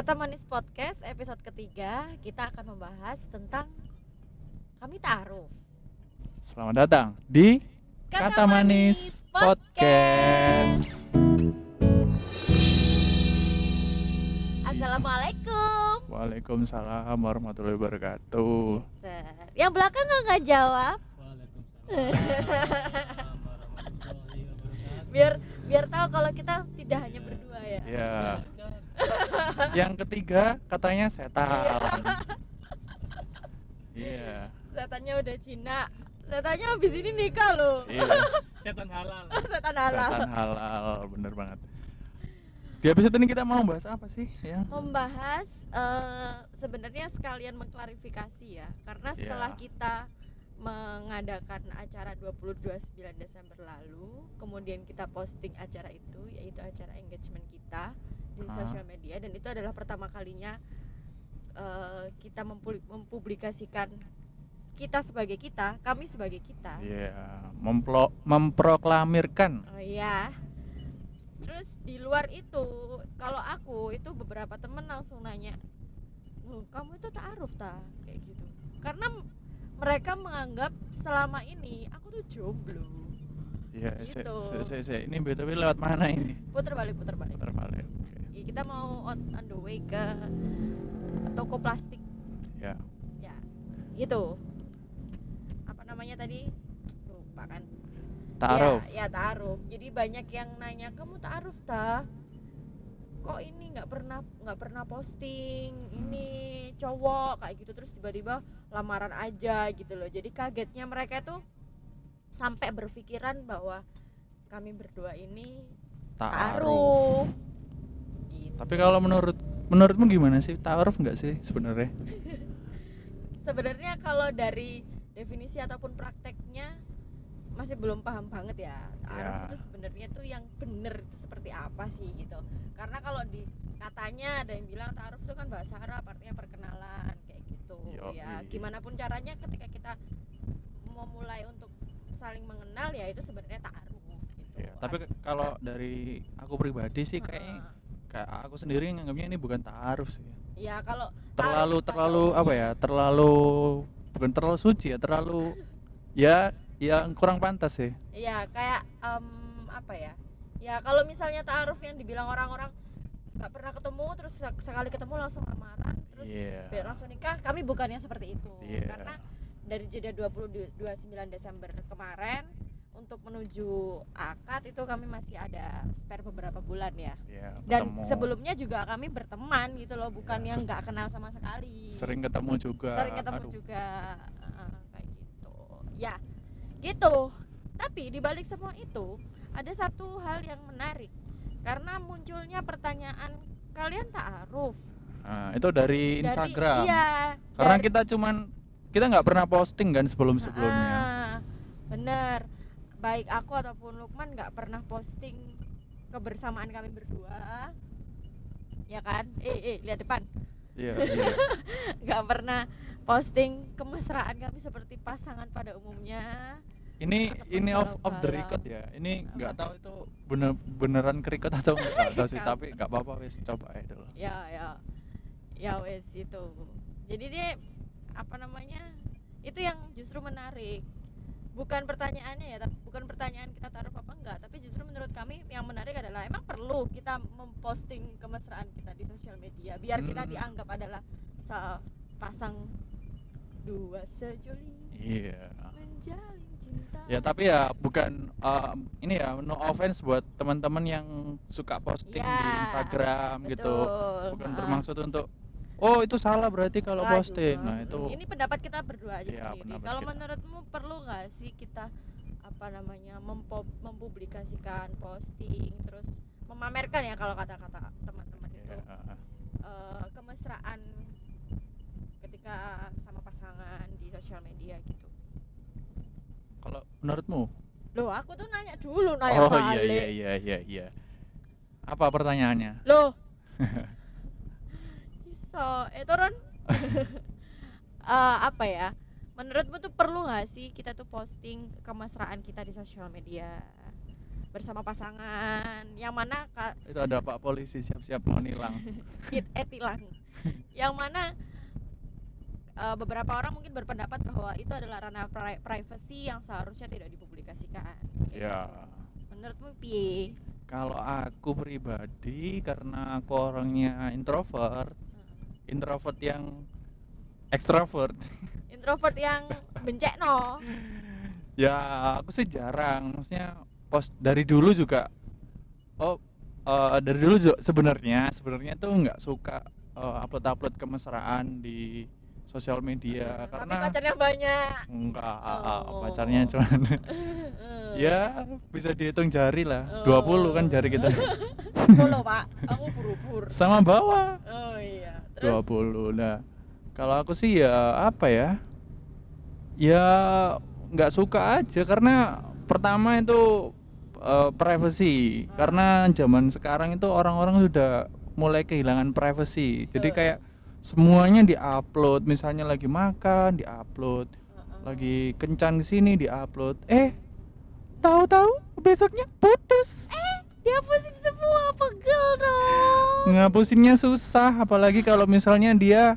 Kata Manis Podcast episode ketiga kita akan membahas tentang kami taruh. Selamat datang di Kata, Manis Podcast. Assalamualaikum. Waalaikumsalam warahmatullahi wabarakatuh. Yang belakang nggak nggak jawab. biar biar tahu kalau kita tidak hanya berdua ya. Ya. Yang ketiga katanya setan. Iya. Setannya udah Cina. Setannya habis ini nikah loh. Iya. setan halal Setan halal. Setan halal, bener banget. Di episode ini kita mau bahas apa sih? Ya. membahas eh, sebenarnya sekalian mengklarifikasi ya karena setelah Ya. kita mengadakan acara 22 9 Desember lalu kemudian kita posting acara itu yaitu acara engagement kita di Ah. sosial media dan itu adalah pertama kalinya eh, kita mempu- mempublikasikan kita sebagai kita kami sebagai kita Iya, memplo- memproklamirkan. Oh iya. Terus di luar itu, kalau aku itu beberapa temen langsung nanya, "Loh, kamu itu ta'aruf ta?" kayak gitu. Karena mereka menganggap selama ini aku tuh jomblo. Iya, se- Gitu. se- se- se- ini BTW lewat mana ini? Puter balik, puter balik. Putar balik. Oke. Ya, kita mau on, on the way ke toko plastik Ya. ya. Gitu. Apa namanya tadi? Lupa kan. Taruh. Ya, ya taaruf. Jadi banyak yang nanya, "Kamu taaruf ta?" Kok ini nggak pernah nggak pernah posting ini cowok kayak gitu terus tiba-tiba lamaran aja gitu loh. Jadi kagetnya mereka tuh sampai berpikiran bahwa kami berdua ini taaruf. Gitu. Tapi kalau menurut menurutmu gimana sih? Taaruf nggak sih sebenarnya? Sebenarnya kalau dari definisi ataupun prakteknya masih belum paham banget ya taaruf Ya. itu sebenarnya tuh yang bener itu seperti apa sih gitu karena kalau di katanya ada yang bilang taaruf itu kan bahasa Arab artinya perkenalan kayak gitu ya Yoi. gimana pun caranya ketika kita mau mulai untuk saling mengenal ya itu sebenarnya taaruf gitu Ya, tapi kalau dari aku pribadi sih Heeh. Kayak aku sendiri nganggapnya ini bukan taaruf sih. ya kalau Terlalu pada terlalu apa umumnya- ya? Terlalu bukan terlalu suci ya, terlalu ya yang kurang pantas sih. Iya kayak em, apa ya? Ya kalau misalnya taaruf yang dibilang orang-orang nggak pernah ketemu terus sek- sekali ketemu langsung lamaran terus Iya. biar langsung nikah, kami bukannya seperti itu. Iya. Karena dari jeda 29 Desember kemarin untuk menuju akad itu kami masih ada spare beberapa bulan ya. Ya, Dan ketemu. sebelumnya juga kami berteman gitu loh, bukan Ya, yang nggak kenal sama sekali sering ketemu juga. sering ketemu Aduh. juga Heeh, kayak gitu ya gitu tapi dibalik semua itu ada satu hal yang menarik karena munculnya pertanyaan kalian taaruf Nah, itu dari Instagram. iya Karena dari- kita cuman kita nggak pernah posting kan sebelum-sebelumnya. Ah, bener baik aku ataupun Lukman nggak pernah posting kebersamaan kami berdua. Ya kan? Eh eh lihat depan. Iya, iya. nggak pernah posting kemesraan kami seperti pasangan pada umumnya. Ini Ataupun ini off off the record ya. Ini nggak tahu itu bener beneran ke record atau enggak tahu sih, tapi nggak apa-apa wis coba aja dulu. ya ya. Ya wes itu. Jadi dia apa namanya itu yang justru menarik bukan pertanyaannya ya bukan pertanyaan kita taruh apa enggak tapi justru menurut kami yang menarik adalah emang perlu kita memposting kemesraan kita di sosial media biar kita Hmm. dianggap adalah sepasang dua sejoli Iya. menjalin cinta Ya tapi ya bukan uh, ini ya no offense buat teman-teman yang suka posting di Ya, Instagram gitu. betul. Bukan Ha-ha. bermaksud untuk oh itu salah berarti kalau Waduh, posting. Nah, itu ini pendapat kita berdua aja Iya, sendiri. Kalau menurutmu perlu nggak sih kita apa namanya mempo- mempublikasikan posting terus memamerkan ya kalau kata-kata teman-teman itu ya, eh, kemesraan ketika sama pasangan di sosial media gitu. kalau menurutmu? Loh, aku tuh nanya dulu nanya oh balik. iya iya iya iya iya. Apa pertanyaannya? Loh. Iso, eh turun. Eh, apa ya? Menurutmu tuh perlu nggak sih kita tuh posting kemesraan kita di sosial media? bersama pasangan yang mana ka- itu ada pak polisi siap-siap mau nilang eh tilang yang mana eh, beberapa orang mungkin berpendapat bahwa itu adalah ranah pri- privacy yang seharusnya tidak dipublikasikan ya menurutmu piye kalau aku pribadi karena aku orangnya introvert introvert yang ekstrovert introvert yang bencek no ya aku sih jarang. Maksudnya post dari dulu juga oh eh, dari dulu juga sebenarnya sebenarnya tuh nggak suka upload upload kemesraan di sosial media tapi karena pacarnya banyak. Enggak Oh. pacarnya cuman ya bisa dihitung jari lah. 20 kan jari kita. Polo pak. Kamu buru-buru. Sama bawah. Oh iya terus? 20 nah kalau aku sih ya apa ya? Ya nggak suka aja karena pertama itu eh, privacy. Karena zaman sekarang itu orang-orang sudah mulai kehilangan privacy. Jadi Eh. kayak semuanya diupload. Misalnya lagi makan diupload. Lagi kencan di sini diupload. Eh tahu-tahu besoknya putus dihapusin semua pegel dong. Ngapusinnya susah apalagi kalau misalnya dia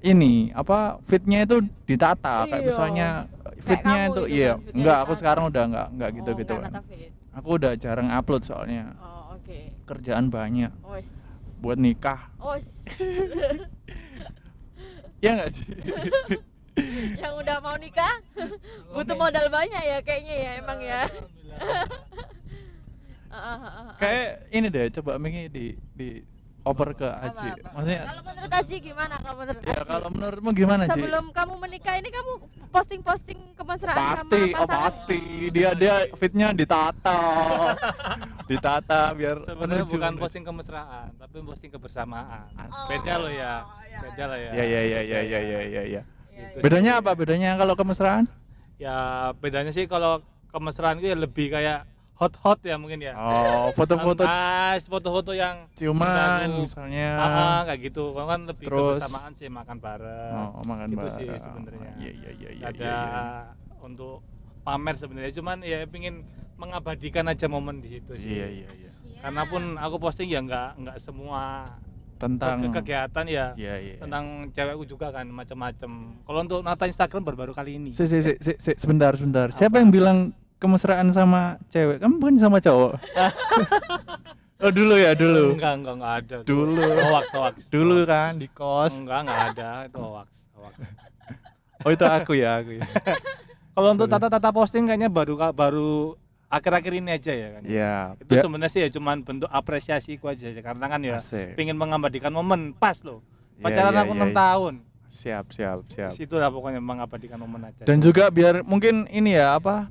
ini apa fitnya itu ditata. Kayak Iya. misalnya Kayak fitnya itu gitu iya. kan, enggak aku sekarang udah enggak enggak gitu Oh, gitu. kan aku udah jarang upload soalnya. Oh oke. Kerjaan banyak. Wes. buat nikah. Wes. ya enggak sih? Yang udah mau nikah butuh modal banyak ya kayaknya ya emang ya. Kayak ini deh, coba Mingi di di oper ke Aji. Apa, apa. Maksudnya Kalau menurut Aji gimana? Kalau menurut ya, Aji. Ya kalau menurutmu gimana, sih Sebelum kamu menikah ini kamu posting-posting kemesraan pasti, sama pasangan. Oh, pasti, dia dia fitnya ditata. ditata biar Sebenarnya menuju. bukan posting kemesraan, tapi posting kebersamaan. Oh. Beda loh ya. Oh, ya, ya. Beda lah ya. Ya ya ya ya ya ya ya ya. Gitu. Bedanya apa? Bedanya kalau kemesraan? Ya bedanya sih kalau kemesraan itu ya lebih kayak hot-hot ya mungkin ya. oh foto-foto Nice, foto-foto yang ciuman mengganggu. misalnya Ah, ah, kayak gitu. Kalau kan lebih Terus- kebersamaan sih makan bareng. oh makan gitu bareng sih sebenarnya. iya iya iya iya ada iya, iya. untuk pamer sebenarnya. Cuman ya pingin mengabadikan aja momen di situ sih. iya iya iya Karena pun aku posting ya nggak nggak semua tentang ke- kegiatan ya. iya iya tentang cewekku juga kan macam-macam. Kalau untuk nata Instagram baru-baru kali ini. si, si, si, si, si, sebentar sebentar siapa yang bilang kemesraan sama cewek kamu bukan sama cowok oh dulu ya dulu Enggak, enggak, enggak ada. tuh. Dulu. Hoax, hoax. dulu kan di kos Enggak, enggak ada. Itu hoax, hoax. oh itu aku ya aku ya Kalau untuk tata-tata posting kayaknya baru baru akhir-akhir ini aja ya kan. ya Itu biar- sebenarnya sih ya cuman bentuk apresiasiku aja sih. karena kan ya Asik. pengen mengabadikan momen pas loh. Iya, Pacaran iya, aku iya, 6 iya. tahun. siap siap siap Situ lah pokoknya mengabadikan momen aja. dan juga biar mungkin ini ya apa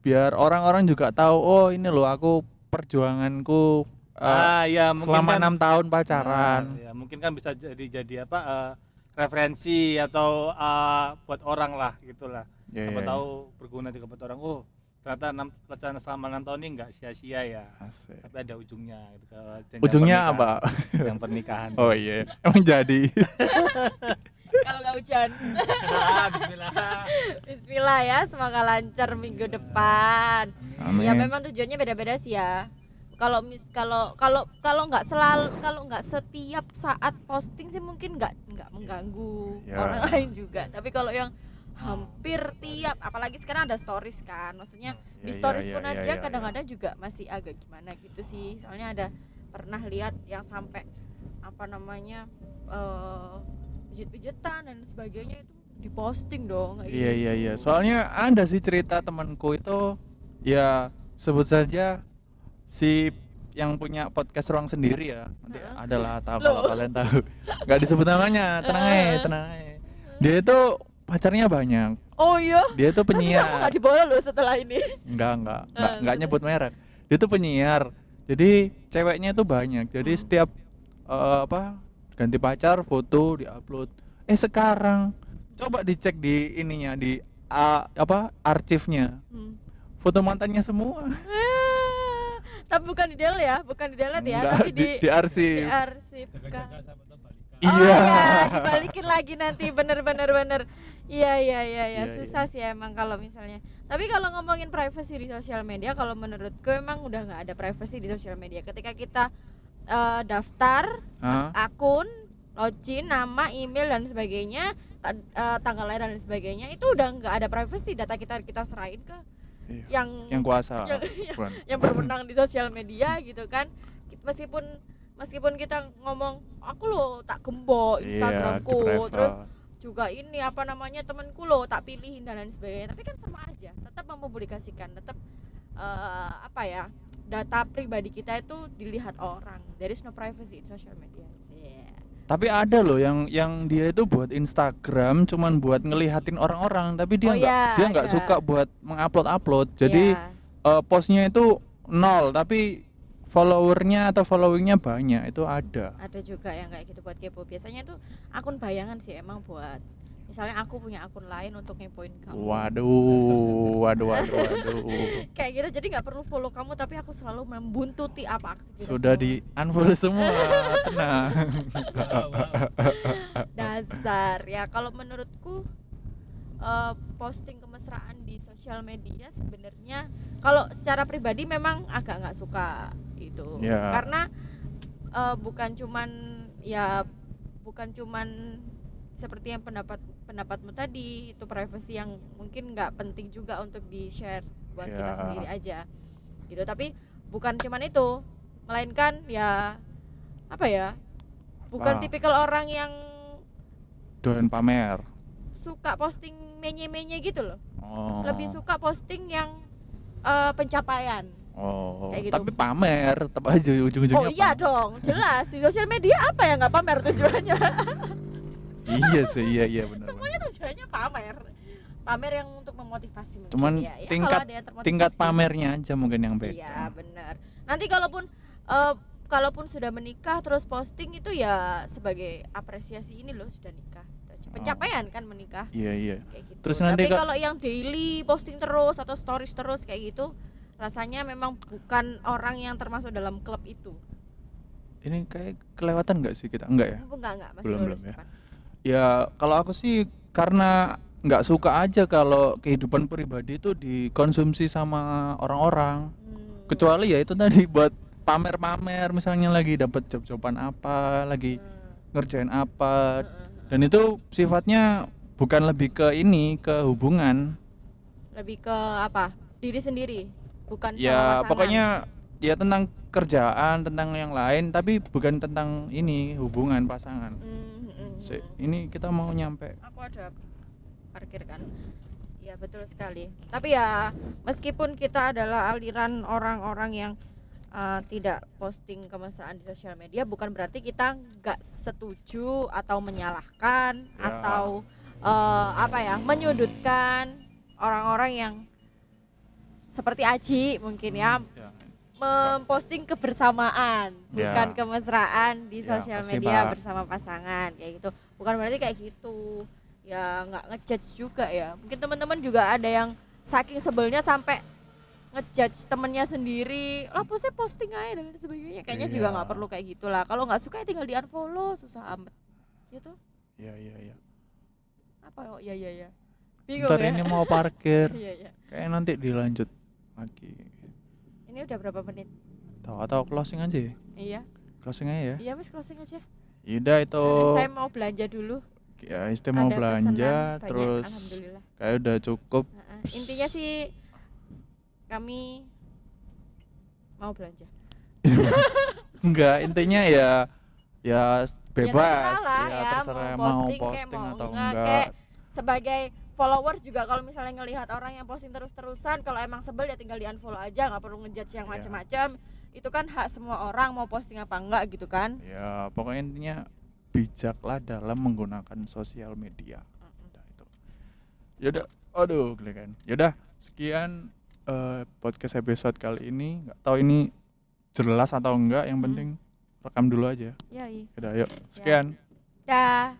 biar orang-orang juga tahu oh ini loh aku perjuanganku eh, ah ya mungkin selama kan enam tahun pacaran Nah, ya mungkin kan bisa jadi jadi apa eh, referensi atau eh, buat orang lah gitulah. Ya, Siapa ya, ya. tahu berguna juga buat orang. Oh, ternyata enam pelajaran selama enam tahun ini nggak sia-sia ya. Asik. Tapi ada ujungnya gitu. jenjang ujungnya apa Jenjang pernikahan. oh iya emang jadi kalau nggak hujan. Ah, Bismillah. Bismillah ya semoga lancar minggu depan. Amin. ya memang tujuannya beda-beda sih ya. Kalau mis kalau kalau kalau nggak selalu kalau nggak setiap saat posting sih mungkin nggak nggak mengganggu Ya. orang lain juga. Tapi kalau yang hampir tiap apalagi sekarang ada stories kan. Maksudnya Ya, di ya, stories ya, pun ya, aja ya, kadang-kadang juga masih agak gimana gitu sih. Soalnya ada pernah lihat yang sampai apa namanya eh pijit-pijitan dan sebagainya itu diposting dong kayak Iya gitu. iya iya. Soalnya ada sih cerita temanku itu ya sebut saja si yang punya podcast ruang sendiri ya. Nanti adalah tahu kalau kalian tahu. Nggak disebut namanya, tenang aja, tenang aja. Dia itu pacarnya banyak. oh iya Dia itu Nanti kamu penyiar. nggak dibawa loh setelah ini Enggak, enggak, enggak, enggak nyebut merek. Dia tuh penyiar. Jadi ceweknya itu banyak. Jadi Hmm. setiap eh, apa ganti pacar foto diupload. Eh sekarang coba dicek di ininya di ah, apa arsipnya. Hmm. Foto mantannya semua. Ah, tapi bukan di delete ya bukan di delete ya Enggak, tapi di di, di arsip. Iya. oh ya balikin lagi nanti bener-bener bener iya iya iya iya Iya, susah sih emang kalau misalnya tapi kalau ngomongin privacy di sosial media kalau menurutku emang udah nggak ada privacy di sosial media ketika kita eh, daftar Hah? akun login nama email dan sebagainya ta- eh, tanggal lahir dan sebagainya itu udah nggak ada privacy data kita kita serahin ke Iya. yang yang kuasa yang- yang berwenang di sosial media gitu kan meskipun meskipun kita ngomong aku lo tak gembok Iya, Instagramku private. terus juga ini apa namanya temanku lo tak pilihin dan lain sebagainya tapi kan sama aja tetap mempublikasikan tetap eh, apa ya data pribadi kita itu dilihat orang there is no privacy in social media Yeah. tapi ada loh yang yang dia itu buat Instagram cuman buat ngelihatin orang-orang tapi Oh dia nggak iya, dia nggak ada. suka buat mengupload upload jadi Iya. eh, postnya itu nol tapi followernya atau followingnya banyak itu ada ada juga yang kayak gitu buat kepo biasanya tuh akun bayangan sih emang buat misalnya aku punya akun lain untuk ngepoin kamu. Waduh waduh waduh waduh. Kayak gitu jadi nggak perlu follow kamu tapi aku selalu membuntuti apa aktivitas sudah kamu. di unfollow semua tenang. Dasar. Ya kalau menurutku eh, posting kemesraan di sosial media sebenarnya kalau secara pribadi memang agak nggak suka itu. Ya. karena eh, bukan cuman ya bukan cuman seperti yang pendapat pendapatmu tadi itu privacy yang mungkin nggak penting juga untuk di share buat kita Ya. sendiri aja gitu tapi bukan cuman itu melainkan ya apa ya bukan Apa? tipikal orang yang doain pamer suka posting menye-menye gitu loh oh lebih suka posting yang eh, pencapaian oh kayak gitu. tapi pamer tetap aja ujung-ujungnya oh iya pamer. dong jelas di sosial media apa yang nggak pamer tujuannya iya sih iya iya benar semuanya tujuannya pamer pamer yang untuk memotivasi mungkin Cuman ya. Ya, tingkat- tingkat pamernya aja mungkin yang beda iya benar nanti kalaupun eh, kalaupun sudah menikah terus posting itu ya sebagai apresiasi ini loh sudah nikah Gitu aja. pencapaian kan menikah iya iya kayak gitu. Terus Tapi nanti ka- kalau yang daily posting terus atau stories terus kayak gitu, rasanya memang bukan orang yang termasuk dalam klub itu. ini kayak kelewatan nggak sih kita enggak ya Enggak enggak masih Belum, belum ya. depan. Ya kalau aku sih karena nggak suka aja kalau kehidupan pribadi itu dikonsumsi sama orang-orang Hmm. kecuali ya itu tadi buat pamer-pamer misalnya lagi dapat job-joban apa lagi Hmm. ngerjain apa Hmm. dan itu sifatnya bukan lebih ke ini ke hubungan Lebih ke apa? Diri sendiri, bukan ya pokoknya ya tentang kerjaan tentang yang lain tapi bukan tentang ini hubungan pasangan Hmm, hmm, hmm, hmm. ini kita mau nyampe Aku ada parkir kan. Ya betul sekali. Tapi ya meskipun kita adalah aliran orang-orang yang uh, tidak posting kemesraan di sosial media, bukan berarti kita nggak setuju atau menyalahkan Ya. atau uh, apa ya menyudutkan orang-orang yang seperti Aji mungkin ya Ya. Memposting kebersamaan Ya. bukan kemesraan di Ya, sosial pasti, media Pak. bersama pasangan kayak gitu bukan berarti kayak gitu ya nggak ngejudge juga ya mungkin teman-teman juga ada yang saking sebelnya sampai ngejudge temennya sendiri lah posnya posting aja dan sebagainya kayaknya juga Iya. nggak perlu kayak gitulah kalau nggak suka ya tinggal di unfollow susah amat gitu Iya iya iya. apa oh iya iya iya bingung Ntar ya ini mau parkir. iya iya Kayak nanti dilanjut lagi. Ini udah berapa menit Tahu atau closing aja ya? iya Closing aja ya. iya wis closing aja Yaudah itu saya mau belanja dulu ya Isti mau Ada belanja pesanan terus kayak udah cukup. Heeh. intinya sih kami mau belanja Enggak, intinya ya ya bebas terserah lah ya, ya, terserah mau mau posting posting, kek, mau atau enggak enggak. kek. sebagai followers juga kalau misalnya ngelihat orang yang posting terus-terusan kalau emang sebel ya tinggal di unfollow aja nggak perlu ngejudge yang Iya. macam-macam itu kan hak semua orang mau posting apa enggak gitu kan Ya, pokoknya intinya bijaklah dalam menggunakan sosial media. Udah itu. Yaudah, aduh, gila kan. Yaudah, sekian eh, podcast episode kali ini. Nggak tahu ini jelas atau enggak, yang Hmm. penting rekam dulu aja. ya iya Udah, yuk. Sekian. dah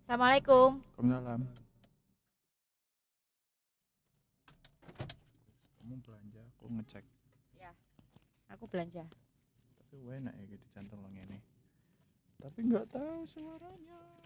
assalamualaikum Waalaikumsalam. Kamu belanja, aku ngecek. aku belanja Tapi enak ya gitu jantung lo ini. Tapi nggak tahu suaranya.